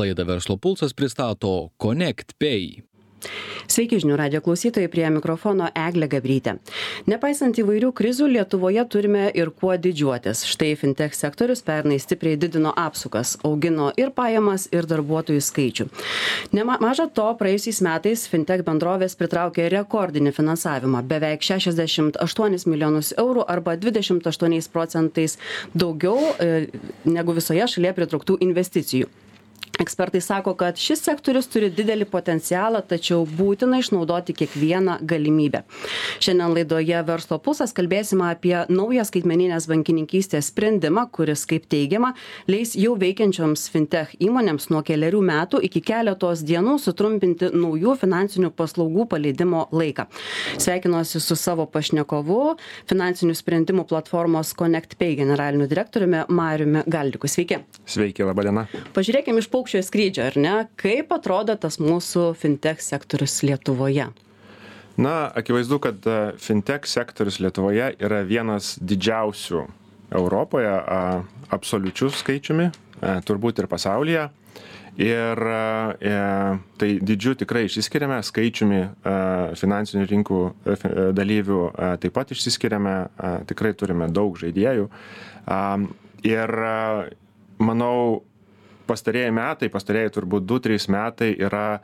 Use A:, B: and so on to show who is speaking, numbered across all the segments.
A: Laidą Verslo pulsas pristato Connect Pay.
B: Sveiki žinių radio klausytojai, prie mikrofono Eglė Gabrytė. Nepaisant įvairių krizių, Lietuvoje turime ir kuo didžiuotis. Štai fintech sektorius pernai stipriai didino apsukas, augino ir pajamas, ir darbuotojų skaičių. Nemaža to, praėjusiais metais fintech bendrovės pritraukė rekordinį finansavimą - beveik 68 milijonus eurų arba 28 procentais daugiau e, negu visoje šalyje pritrauktų investicijų ekspertai sako kad šis sektorius turi didelį potencialą tačiau būtina išnaudoti kiekvieną galimybę. Šiandien laidoje verslo pulsas kalbėsim apie naują skaitmeninės bankininkystės sprendimą kuris kaip teigiama leis jau veikiančioms fintech įmonėms nuo kelerių metų iki keletos dienų sutrumpinti naujų finansinių paslaugų paleidimo laiką. Sveikinuosi su savo pašnekovu finansinių sprendimų platformos connect pay generaliniu direktoriumi mariumi galdiku. Sveiki.
C: Sveiki laba diena.
B: Pažiūrėkim iš paukščio paukščio skrydžio ar ne? Kaip atrodo tas mūsų fintech sektorius lietuvoje?
C: Na akivaizdu kad e, fintech sektorius lietuvoje yra vienas didžiausių europoje absoliučiu skaičiumi e, turbūt ir pasaulyje. Ir e, tai dydžiu tikrai išsiskiriame skaičiumi finansinių rinkų dalyvių taip pat išsiskiriame tikrai turime daug žaidėjų. Ir manau pastarieji metai pastarieji turbūt du trys metai yra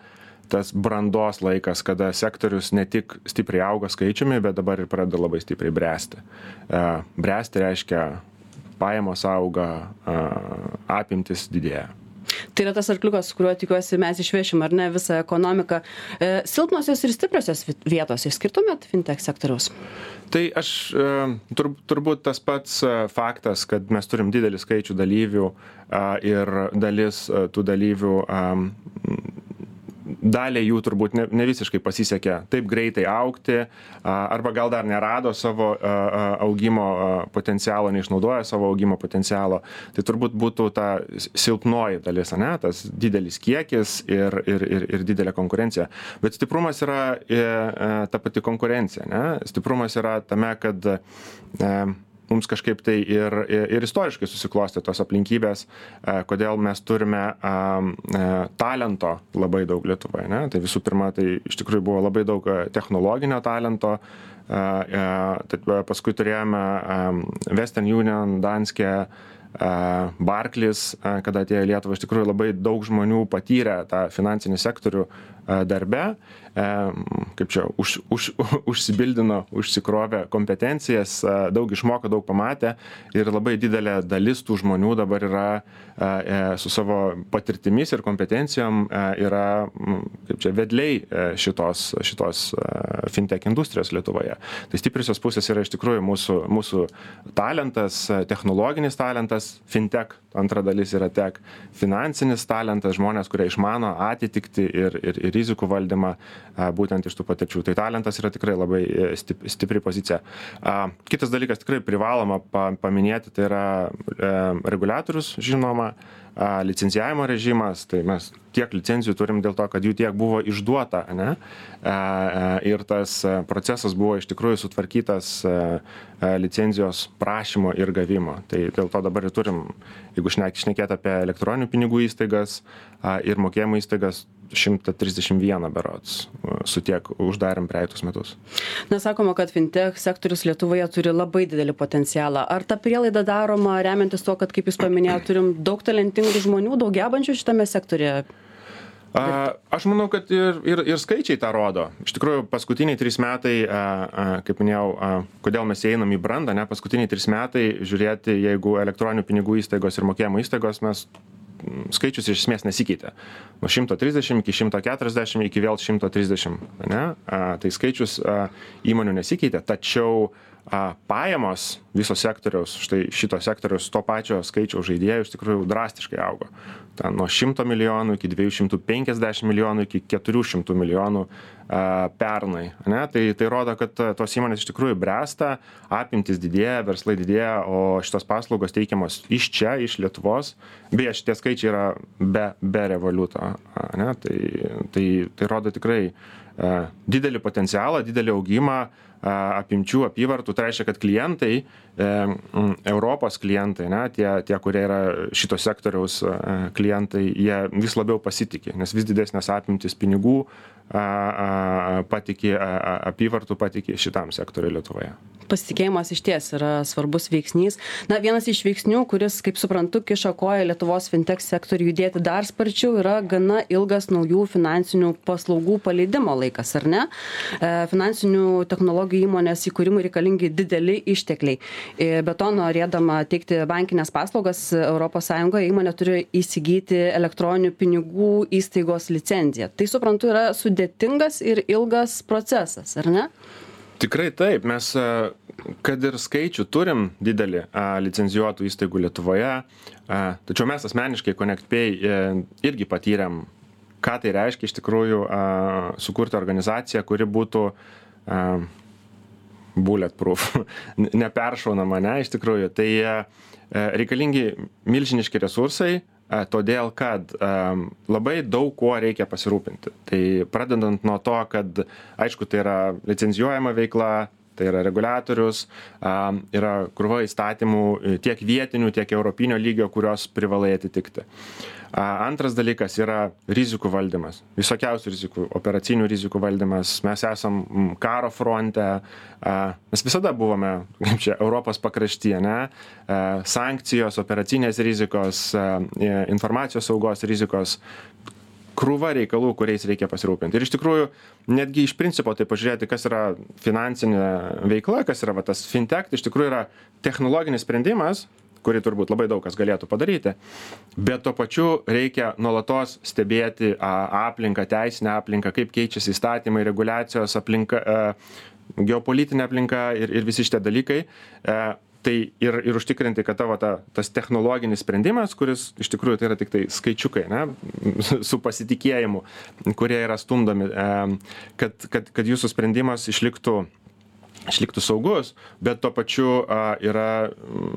C: tas brandos laikas kada sektorius ne tik stipriai auga skaičiumi bet dabar ir pradeda labai stipriai bręsti. E, bręsti reiškia pajamos auga apimtys didėja
B: Tai yra tas arkliukas, kuriuo tikiuosi mes išvešim, ar ne, visą ekonomiką. E, silpnosios ir stipriosios vietos išskirtumėt fintech sektoriaus?
C: Tai aš e, tur, turbūt tas pats e, faktas, kad mes turim didelį skaičių dalyvių ir dalis tų dalyvių daliai jų turbūt ne, ne visiškai pasisekė taip greitai aukti, arba gal dar nerado savo augimo potencialo, neišnaudoja savo augimo potencialo. Tai turbūt būtų ta silpnoji dalis, ne, tas didelis kiekis ir, ir, ir, ir didelė konkurencija. Bet stiprumas yra e, e, ta pati konkurencija. Ne? Stiprumas yra tame, kad e, mums kažkaip tai ir, ir istoriškai susiklostė tos aplinkybės, e, kodėl mes turime e, talento labai daug Lietuvoje. Ne? Tai visų pirma, tai iš tikrųjų buvo labai daug e, technologinio talento, paskui turėjome Western Union, Danske, Barclays, kada atėjo į Lietuvą, iš tikrųjų labai daug žmonių patyrė tą finansinį sektorių darbe kaip čia, už, už, užsibildino, užsikrovė kompetencijas, daug išmoko, daug pamatė ir labai didelė dalis tų žmonių dabar yra e, su savo patirtimis ir kompetencijom yra, kaip čia, vedliai e, šitos, šitos fintech industrijos Lietuvoje. Tai stipriosios pusės yra iš tikrųjų mūsų, mūsų talentas, technologinis talentas, fintech, antra dalis yra tech, finansinis talentas, žmonės, kurie išmano atitikti ir, ir, ir rizikų valdymą, būtent iš tų patirčių. Tai talentas yra tikrai labai e, stipri pozicija. Kitas dalykas tikrai privaloma paminėti, tai yra e, reguliatorius, žinoma, licencijavimo režimas, tai mes tiek licencijų turim dėl to, kad jų tiek buvo išduota, ne? Ir tas procesas buvo iš tikrųjų sutvarkytas licencijos prašymo ir gavimo. Tai dėl to dabar ir turim, jeigu šnekėt apie elektroninių pinigų įstaigas ir mokėjimo įstaigas, 131 berots su tiek uždarėm praeitus metus.
B: Na, sakoma, kad fintech sektorius Lietuvoje turi labai didelį potencialą. Ar ta prielaida daroma remiantis to, kad, kaip Jūs paminėjote, turim daug talentingų žmonių, daug gebančių šitame sektorėje?
C: A, aš manau, kad ir, ir, ir skaičiai tą rodo. Iš tikrųjų, paskutiniai trys metai, a, a, kaip minėjau, a, kodėl mes einam į brandą, ne, paskutiniai trys metai, žiūrėti, jeigu elektroninių pinigų įstaigos ir mokėjimo įstaigos, mes skaičius iš esmės nesikeitė. Nuo 130 iki 140 iki vėl 130. Ne? A, tai skaičius a, įmonių nesikeitė, tačiau a, pajamos viso sektoriaus, štai šito sektoriaus to pačio skaičiaus žaidėjų iš tikrųjų drastiškai augo. Ten nuo 100 milijonų iki 250 milijonų iki 400 milijonų a, pernai. Ne? Tai, tai rodo, kad tos įmonės iš tikrųjų bręsta, apimtis didėja, verslai didėja, o šitos paslaugos teikiamos iš čia, iš Lietuvos. Beje, šitie skaičiai yra be, be revoliuto. Ne? Tai, tai, tai rodo tikrai didelį potencialą, didelį augimą apimčių, apyvartų. Tai reiškia, kad klientai, e, Europos klientai, ne, tie, tie, kurie yra šito sektoriaus klientai, jie vis labiau pasitikė, nes vis didesnės apimtis pinigų patikė, apyvartų patikė šitam sektoriui Lietuvoje.
B: Pasitikėjimas išties yra svarbus veiksnys. Na vienas iš veiksnių kuris kaip suprantu kiša koją lietuvos fintech sektoriui judėti dar sparčiau yra gana ilgas naujų finansinių paslaugų paleidimo laikas ar ne? E, finansinių technologijų įmonės įkūrimui reikalingi dideli ištekliai. E, be to norėdama teikti bankines paslaugas sąjungoje įmonė turi įsigyti elektroninių pinigų įstaigos licenciją. Tai suprantu yra sudėtingas ir ilgas procesas ar ne?
C: Tikrai taip, mes kad ir skaičių turim didelį licencijuotų įstaigų Lietuvoje, tačiau mes asmeniškai ConnectPay e, irgi patyrėm, ką tai reiškia iš tikrųjų sukurti organizaciją, kuri būtų bulletproof, neperšaunama, ne, iš tikrųjų. Tai e, reikalingi milžiniški resursai, todėl kad labai daug kuo reikia pasirūpinti. Tai pradedant nuo to, kad aišku, tai yra licenzijuojama veikla, tai yra reguliatorius, yra krūva įstatymų tiek vietinių, tiek europinio lygio, kurios privalai atitikti. Antras dalykas yra rizikų valdymas. Visokiausių rizikų, operacinių rizikų valdymas. Mes esam karo fronte, mes visada buvome, kaip čia, Europos pakraštyje, ne? Sankcijos, operacinės rizikos, informacijos saugos rizikos krūva reikalų, kuriais reikia pasirūpinti. Ir iš tikrųjų, netgi iš principo tai pažiūrėti, kas yra finansinė veikla, kas yra va, tas fintech, tai iš tikrųjų yra technologinis sprendimas, kurį turbūt labai daug kas galėtų padaryti. Bet tuo pačiu reikia nuolatos stebėti aplinką, teisinę aplinką, kaip keičiasi įstatymai, reguliacijos aplinka, geopolitinė aplinka ir, ir visi šitie dalykai tai ir, ir užtikrinti, kad tavo ta, tas technologinis sprendimas, kuris iš tikrųjų tai yra tik tai skaičiukai, ne, su pasitikėjimu, kurie yra stumdomi, kad, kad, kad jūsų sprendimas išliktų išliktų saugus, bet tuo pačiu a, yra m,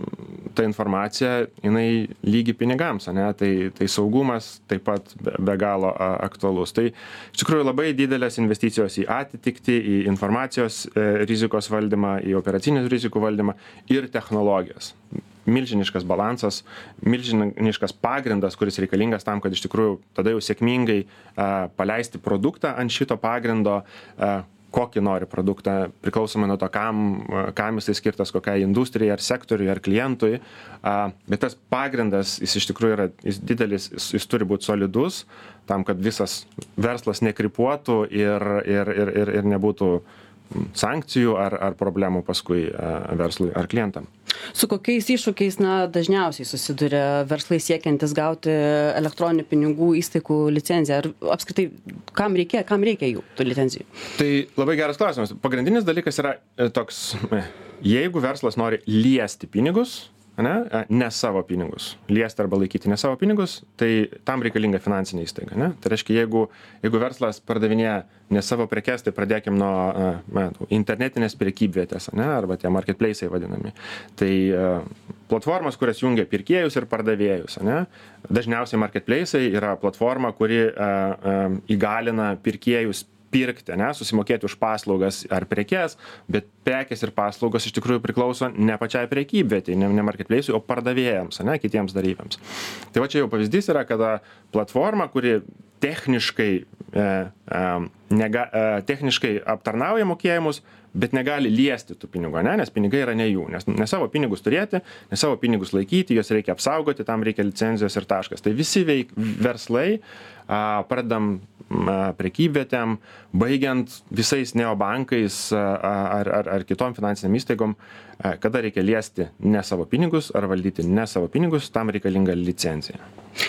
C: ta informacija, jinai lygi pinigams, ne? tai, tai saugumas taip pat be, be galo a, aktualus. Tai iš tikrųjų labai didelės investicijos į atitikti, į informacijos e, rizikos valdymą, į operacinių rizikų valdymą ir technologijas milžiniškas balansas, milžiniškas pagrindas, kuris reikalingas tam, kad iš tikrųjų tada jau sėkmingai a, paleisti produktą ant šito pagrindo, a, kokį nori produktą priklausomai nuo to kam kam jisai skirtas kokiai industrijai ar sektoriui ar klientui a bet tas pagrindas jis iš tikrųjų yra jis didelis jis jis turi būt solidus tam kad visas verslas nekrypuotų ir ir ir ir ir nebūtų sankcijų ar, ar problemų paskui verslui ar klientam.
B: Su kokiais iššūkiais na, dažniausiai susiduria verslai siekiantis gauti elektroninių pinigų įstaigų licenciją? Ar apskritai, kam reikia, kam reikia jų tų licencijų?
C: Tai labai geras klausimas. Pagrindinis dalykas yra e, toks, e, jeigu verslas nori liesti pinigus, ane ne savo pinigus. Liesti arba laikyti ne savo pinigus tai tam reikalinga finansinė įstaiga ane. Tai reiškia jeigu jeigu verslas pardavinėja ne savo prekes tai pradėkim nuo na internetinės prekybvietės ane arba tie marketpleisai vadinami. Tai platformos kurios jungia pirkėjus ir pardavėjus ane dažniausiai marketpleisai yra platforma kuri įgalina pirkėjus pirkti ane susimokėti už paslaugas ar prekes bet prekės ir paslaugos iš tikrųjų priklauso ne pačiai prekybvietei ne ne marketpleisui o pardavėjams ane kitiems dalyviams. Tai va čia jau pavyzdys yra kada platforma kuri techniškai e, e, nega e, techniškai aptarnauja mokėjimus bet negali liesti tų pinigų ane nes pinigai yra ne jų nes ne savo pinigus turėti ne savo pinigus laikyti juos reikia apsaugoti tam reikia licencijos ir taškas. Tai visi veik verslai a pradedam a prekybvietėm baigiant visais neobankais ar ar ar kitom finansinėm įstaigom kada reikia liesti ne savo pinigus ar valdyti ne savo pinigus tam reikalinga licencija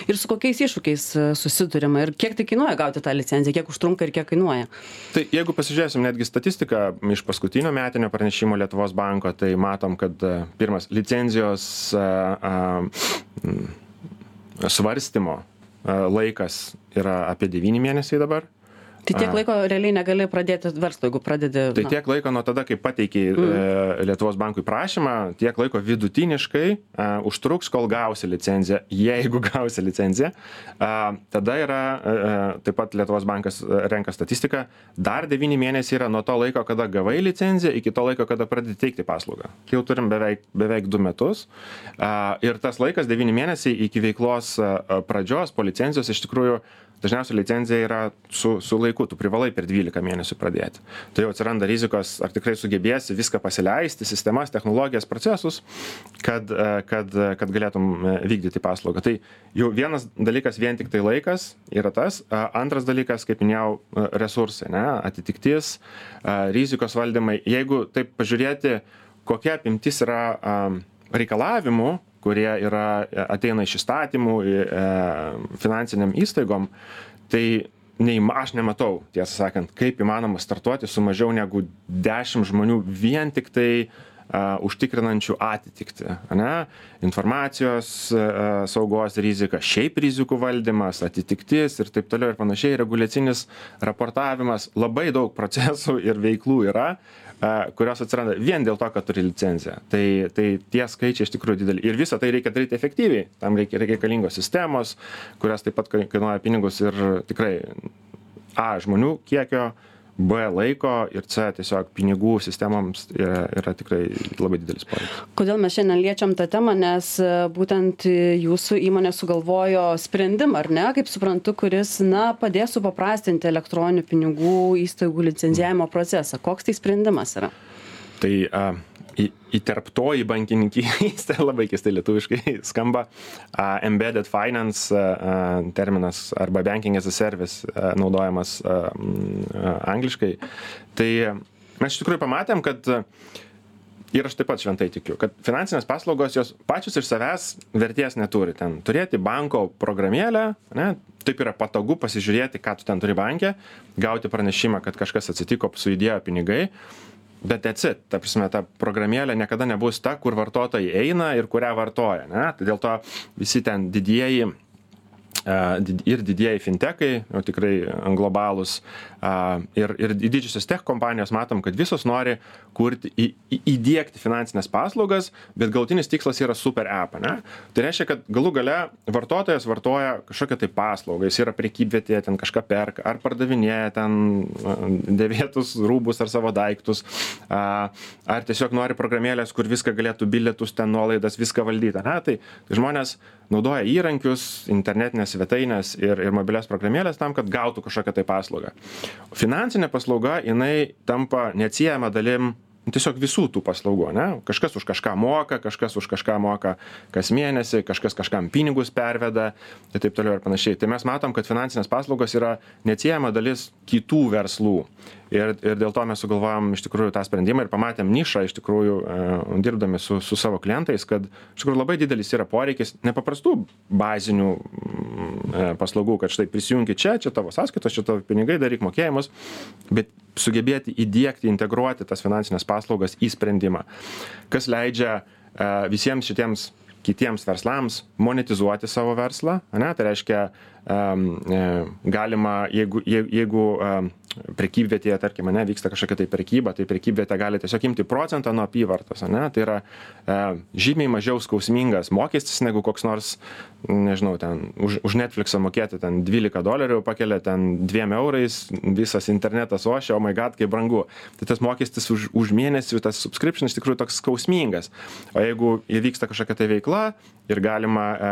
B: ir su kokiais iššūkiais susiduriama? Ir kiek tai kainuoja gauti tą licenciją? Kiek užtrunka ir kiek kainuoja?
C: Tai jeigu pasižiūrėsim netgi statistiką iš paskutinio metinio pranešimo lietuvos banko tai matom kad pirmas licenzijos svarstymo laikas yra apie devyni mėnesiai dabar
B: Tai tiek laiko realiai negali pradėti verslo, jeigu pradedi.
C: Tai
B: na,
C: tiek laiko nuo tada, kai pateikiai mm. e, Lietuvos bankui prašymą, tiek laiko vidutiniškai e, užtruks, kol gausi licenciją. Jeigu gausi licenciją, e, tada yra, e, taip pat Lietuvos bankas renka statistiką, dar 9 mėnesiai yra nuo to laiko, kada gavai licenciją, iki to laiko, kada pradedi teikti paslaugą. Jau turim beveik, beveik 2 metus. E, ir tas laikas 9 mėnesiai iki veiklos e, pradžios po licencijos iš tikrųjų dažniausiai licencija yra su, su laiku, tu privalai per 12 mėnesių pradėti. Tai jau atsiranda rizikos, ar tikrai sugebėsi viską pasileisti, sistemas, technologijas, procesus, kad, e, kad, kad galėtum e, vykdyti paslaugą. Tai jau vienas dalykas vien tik tai laikas yra tas, antras dalykas, kaip minėjau, e, resursai, ne, atitiktis, rizikos valdymai. Jeigu taip pažiūrėti, kokia apimtis yra reikalavimų, kurie yra, ateina iš įstatymų e, finansiniam įstaigom, tai neįma, aš nematau, tiesą sakant, kaip įmanoma startuoti su mažiau negu 10 žmonių vien tik tai uh, užtikrinančių atitikti, ne? informacijos uh, saugos rizika, šiaip rizikų valdymas, atitiktis ir taip toliau ir panašiai, reguliacinis raportavimas, labai daug procesų ir veiklų yra, kurios atsiranda vien dėl to, kad turi licenciją. Tai, tai tie skaičiai iš tikrųjų dideli. Ir visą tai reikia daryti efektyviai. Tam reikia reikalingos sistemos, kurios taip pat kainuoja pinigus ir tikrai A žmonių kiekio, B laiko ir C tiesiog pinigų sistemoms yra, yra tikrai labai didelis poreikis.
B: Kodėl mes šiandien liečiam tą temą, nes e, būtent jūsų įmonė sugalvojo sprendimą, ar ne, kaip suprantu, kuris, na, padės supaprastinti elektroninių pinigų įstaigų licenzijavimo procesą. Koks tai sprendimas yra?
C: Tai į, įterptoji bankininkystė, labai keistai lietuviškai skamba, uh, embedded finance uh, terminas arba banking as a service uh, naudojamas uh, uh, angliškai. Tai mes iš tikrųjų pamatėm, kad uh, ir aš taip pat šventai tikiu, kad finansinės paslaugos jos pačios iš savęs vertės neturi. Ten turėti banko programėlę, ne, taip yra patogu pasižiūrėti, ką tu ten turi bankė, gauti pranešimą, kad kažkas atsitiko, sujudėjo pinigai bet that's it. Ta prasme ta programėlė niekada nebus ta kur vartotojai eina ir kurią vartoja ane tai dėl to visi ten didieji ir didieji fintekai, tikrai globalūs, ir, ir didžiosios tech kompanijos matom, kad visos nori kurti, į, į, įdėkti finansinės paslaugas, bet galutinis tikslas yra super app. Ne? Tai reiškia, kad galų gale vartotojas vartoja kažkokią tai paslaugą, jis yra prekybvietėje, ten kažką perka, ar pardavinėja ten dėvėtus rūbus ar savo daiktus, ar tiesiog nori programėlės, kur viską galėtų bilietus, ten nuolaidas, viską valdyti. Ne? Tai, žmonės naudoja įrankius, internetinės svetainės ir, ir mobilias programėlės tam, kad gautų kažkokią tai paslaugą. Finansinė paslauga, jinai tampa neatsiejama dalim tiesiog visų tų paslaugų, ne? Kažkas už kažką moka, kažkas už kažką moka kas mėnesį, kažkas kažkam pinigus perveda ir taip toliau ir panašiai. Tai mes matom, kad finansinės paslaugos yra neatsiejama dalis kitų verslų. Ir, ir dėl to mes sugalvojom iš tikrųjų tą sprendimą ir pamatėm nišą iš tikrųjų e, dirbdami su, su savo klientais, kad iš tikrųjų labai didelis yra poreikis nepaprastų bazinių e, paslaugų, kad štai prisijungi čia, čia tavo sąskaitos, čia tavo pinigai, daryk mokėjimus, bet sugebėti įdėkti, integruoti tas finansinės paslaugas į sprendimą, kas leidžia e, visiems šitiems kitiems verslams monetizuoti savo verslą, ne? tai reiškia, um, galima, jeigu, jeigu um, prekybvietėje, tarkim, ne, vyksta kažkokia tai prekyba, tai prekybvietė gali tiesiog imti procentą nuo apyvartos, ne, tai yra e, žymiai mažiau skausmingas mokestis negu koks nors, nežinau, ten už, už Netflixą mokėti ten 12 dolerių, pakelia ten 2 eurais, visas internetas ošia, o oh my god, kaip brangu. Tai tas mokestis už, už mėnesį, tas subscription iš tikrųjų toks skausmingas. O jeigu įvyksta kažkokia tai veikla ir galima e,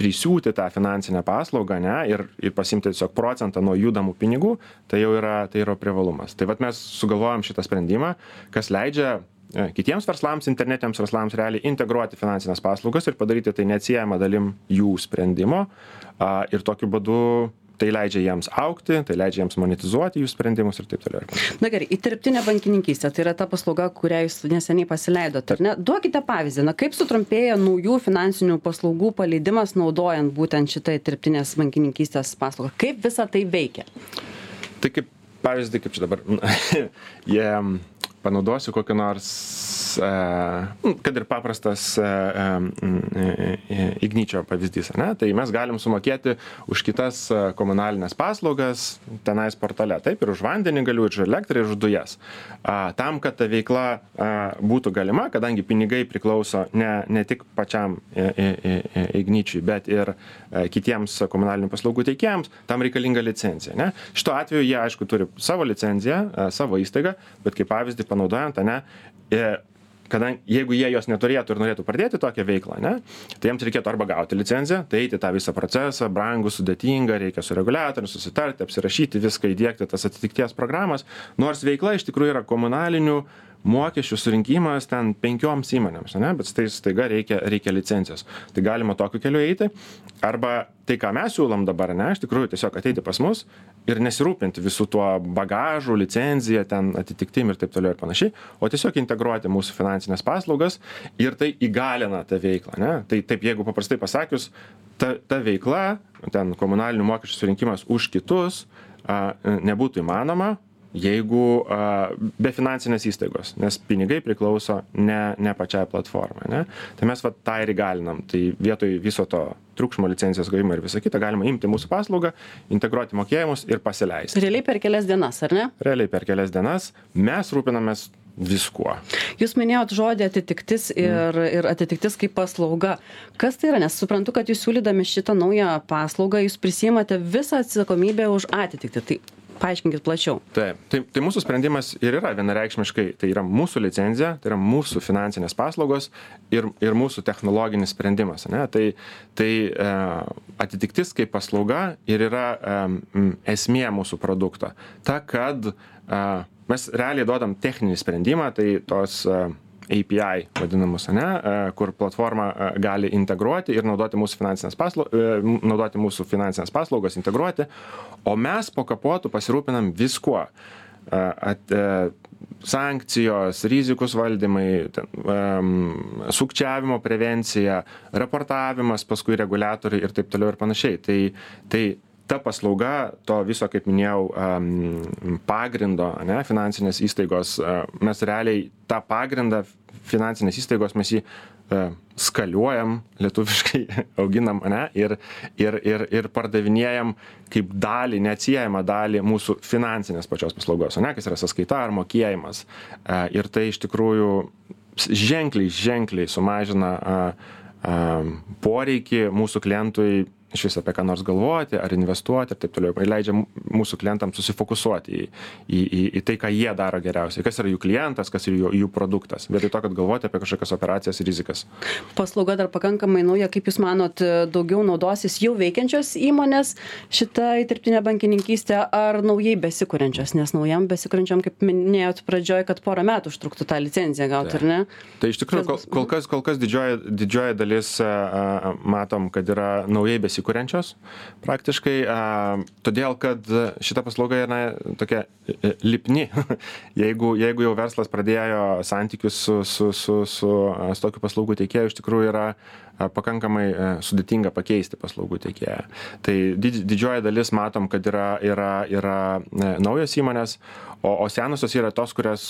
C: prisiūti tą finansinę paslaugą, ne, ir, ir pasimti tiesiog procentą nuo judamų pinigų, tai jau yra tai yra privalumas. Tai vat mes sugalvojom šitą sprendimą, kas leidžia e, kitiems verslams, internetiniams verslams realiai integruoti finansinės paslaugas ir padaryti tai neatsiejama dalim jų sprendimo. Ir tokiu būdu tai leidžia jiems aukti, tai leidžia jiems monetizuoti jų sprendimus ir taip toliau.
B: Na gerai, įterptinė bankininkystė, tai yra ta paslauga, kurią jūs neseniai paleidote, ar ne? Duokite pavyzdį, na kaip sutrumpėja naujų finansinių paslaugų paleidimas naudojant būtent šitą įterptinės bankininkystės paslaugą. Kaip visa tai veikia?
C: Tai kaip pavyzdį, kaip čia dabar, jie panaudosiu kokį nors kad ir paprastas Ignyčio pavyzdys, ne? tai mes galim sumokėti už kitas komunalinės paslaugas tenais portale, taip ir už vandenį galiu, ir už elektrą, ir už dujas. Tam, kad ta veikla būtų galima, kadangi pinigai priklauso ne, ne tik pačiam Ignyčiui, bet ir kitiems komunalinių paslaugų teikėjams, tam reikalinga licencija. Ne? Šituo atveju jie, aišku, turi savo licenciją, savo įstaigą, bet kaip pavyzdį panaudojant, ne, kadangi jeigu jie jos neturėtų ir norėtų pradėti tokią veiklą, ne, tai jiems reikėtų arba gauti licenciją, tai eiti tą visą procesą, brangų, sudėtingą, reikia su reguliatoriu susitarti, apsirašyti viską, įdėkti tas atitikties programas, nors veikla iš tikrųjų yra komunalinių mokesčių surinkimas ten penkioms įmonėms, ne, bet tai staiga reikia, reikia licencijos. Tai galima tokiu keliu eiti. Arba tai, ką mes siūlom dabar, ne, iš tikrųjų tiesiog ateiti pas mus ir nesirūpinti visų tuo bagažu, licencija, ten atitiktim ir taip toliau ir panašiai, o tiesiog integruoti mūsų finansinės paslaugas ir tai įgalina tą veiklą. Ne. Tai taip, jeigu paprastai pasakius, ta, ta veikla, ten komunalinių mokesčių surinkimas už kitus, a, nebūtų įmanoma, jeigu a, be finansinės įstaigos, nes pinigai priklauso ne, ne pačiai platformai. Ne? Tai mes va, tą ir įgalinam. Tai vietoj viso to triukšmo licencijos gavimo ir visą kitą galima imti mūsų paslaugą, integruoti mokėjimus ir pasileisti.
B: Realiai per kelias dienas, ar ne?
C: Realiai per kelias dienas mes rūpinamės viskuo.
B: Jūs minėjot žodį atitiktis ir, mm. ir atitiktis kaip paslauga. Kas tai yra? Nes suprantu, kad jūs siūlydami šitą naują paslaugą, jūs prisimate visą atsakomybę už atitikti. Tai paaiškinkit plačiau.
C: Taip, tai, tai mūsų sprendimas ir yra vienareikšmiškai, tai yra mūsų licenzija, tai yra mūsų finansinės paslaugos ir, ir mūsų technologinis sprendimas. Ne? Tai, tai e, atitiktis kaip paslauga ir yra e, esmė mūsų produkto. Ta, kad e, mes realiai duodam techninį sprendimą, tai tos e, API vadinamus, ne, e, kur platforma e, gali integruoti ir naudoti mūsų finansinės, paslau, e, naudoti mūsų finansinės paslaugas, integruoti, o mes po kapotu pasirūpinam viskuo. At, sankcijos, rizikos valdymai, ten, um, sukčiavimo prevencija, raportavimas, paskui reguliatoriai ir taip toliau ir panašiai. Tai, tai ta paslauga to viso, kaip minėjau, pagrindo, ne, finansinės įstaigos, mes realiai tą pagrindą finansinės įstaigos mes jį skaliuojam, lietuviškai auginam, ne, ir, ir, ir, ir pardavinėjam kaip dalį, neatsiejama dalį mūsų finansinės pačios paslaugos, ne, kas yra sąskaita ar mokėjimas. Ir tai iš tikrųjų ženkliai, ženkliai sumažina poreikį mūsų klientui išvis apie ką nors galvoti ar investuoti ir taip toliau. Ir leidžia mūsų klientams susifokusuoti į, į, į, į tai, ką jie daro geriausiai, kas yra jų klientas, kas yra jų, jų produktas, vietoj to, kad galvoti apie kažkokias operacijas ir rizikas.
B: Paslauga dar pakankamai nauja, kaip Jūs manot, daugiau naudosis jau veikiančios įmonės šitą įtirptinę bankininkystę ar naujai besikūrenčios, nes naujam besikūrenčiam, kaip minėjot pradžioje, kad porą metų užtruktų tą licenciją gauti, ar ne?
C: Tai iš tikrųjų, kol, kol kas, kol kas didžioji, didžioji dalis a, matom, kad yra naujai besikūrenčios besikuriančios praktiškai, todėl kad šita paslauga yra tokia e, lipni. jeigu, jeigu jau verslas pradėjo santykius su, su, su, su, su tokiu paslaugų teikėju, iš tikrųjų yra pakankamai e, sudėtinga pakeisti paslaugų teikėją. Tai didžioji dalis matom, kad yra, yra, yra naujos įmonės, o, o senosios yra tos, kurios,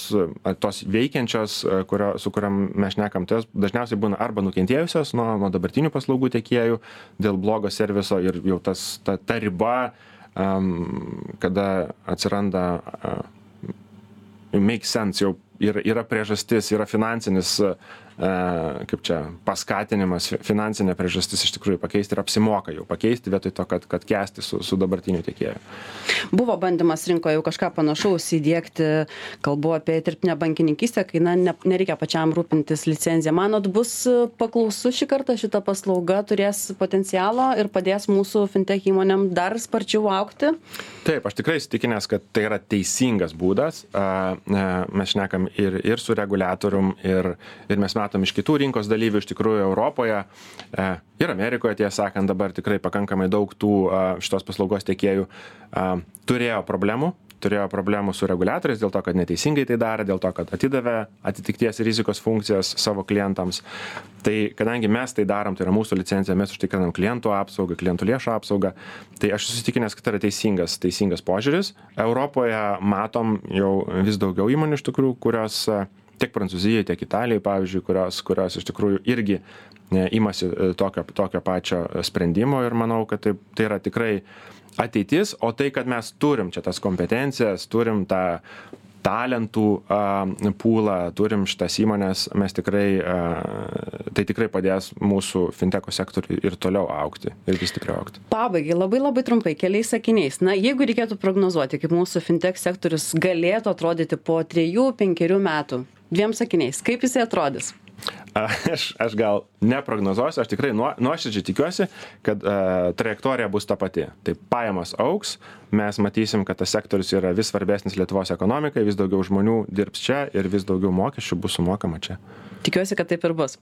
C: tos veikiančios, kurio, su kuriam mes šnekam, tai dažniausiai būna arba nukentėjusios nuo, nuo dabartinių paslaugų teikėjų dėl blogo serviso ir jau tas, ta, ta riba, um, kada atsiranda uh, make sense, jau yra, yra priežastis, yra finansinis uh, E, kaip čia, paskatinimas, finansinė priežastis iš tikrųjų pakeisti ir apsimoka jau pakeisti vietoj to, kad, kad kesti su, su dabartiniu tiekėju.
B: Buvo bandymas rinkoje jau kažką panašaus įdėkti, kalbu apie dirbtinę bankininkystę, kai na, ne, nereikia pačiam rūpintis licenciją. Manot, bus paklausu šį kartą šita paslauga, turės potencialo ir padės mūsų fintech įmonėm dar sparčiau aukti?
C: Taip, aš tikrai įsitikinęs, kad tai yra teisingas būdas. Mes šnekam ir, ir su reguliatorium, ir, ir mes matom iš kitų rinkos dalyvių, iš tikrųjų Europoje e, ir Amerikoje, tiesą sakant, dabar tikrai pakankamai daug tų šitos paslaugos tiekėjų turėjo problemų turėjo problemų su reguliatoriais dėl to, kad neteisingai tai darė, dėl to, kad atidavė atitikties rizikos funkcijas savo klientams. Tai kadangi mes tai darom, tai yra mūsų licencija, mes užtikrinam klientų apsaugą, klientų lėšų apsaugą, tai aš susitikinęs, kad tai yra teisingas, teisingas požiūris. Europoje matom jau vis daugiau įmonių iš tikrųjų, kurios tiek prancūzijai tiek italijai pavyzdžiui kurios kurios iš tikrųjų irgi ne imasi tokio tokio pačio sprendimo ir manau kad taip tai yra tikrai ateitis o tai kad mes turim čia tas kompetencijas turim tą talentų pūlą turim šitas įmones mes tikrai tai tikrai padės mūsų finteko sektoriui ir toliau augti ir vis stipriau augti
B: pabaigai labai labai trumpai keliais sakiniais. Na jeigu reikėtų prognozuoti kaip mūsų fintek sektorius galėtų atrodyti po trejų penkerių metų dviem sakiniais. Kaip jisai atrodys?
C: Aš aš gal neprognozuosiu aš tikrai nuo nuoširdžiai tikiuosi kad a, trajektorija bus ta pati. Tai pajamos augs mes matysim kad tas sektorius yra vis svarbesnis lietuvos ekonomikai vis daugiau žmonių dirbs čia ir vis daugiau mokesčių bus sumokama čia.
B: Tikiuosi kad taip ir bus.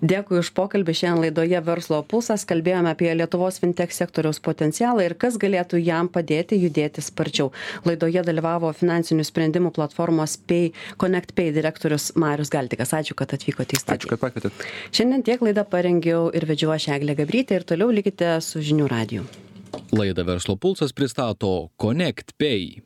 B: Dėkui už pokalbį. Šiandien laidoje verslo pulsas kalbėjome apie lietuvos fintek sektoriaus potencialą ir kas galėtų jam padėti judėti sparčiau. Laidoje dalyvavo finansinių sprendimų platformos pay connect pay direktorius marius galdikas ačiū kad atvykote į
C: ačiū
B: studiją
C: kad pakvietėt.
B: Šiandien tiek laidą parengiau ir vedžiau aš eglė gabrytė ir toliau likite su žinių radiju
A: Laidą Verslo pulsas pristato Connect Pay.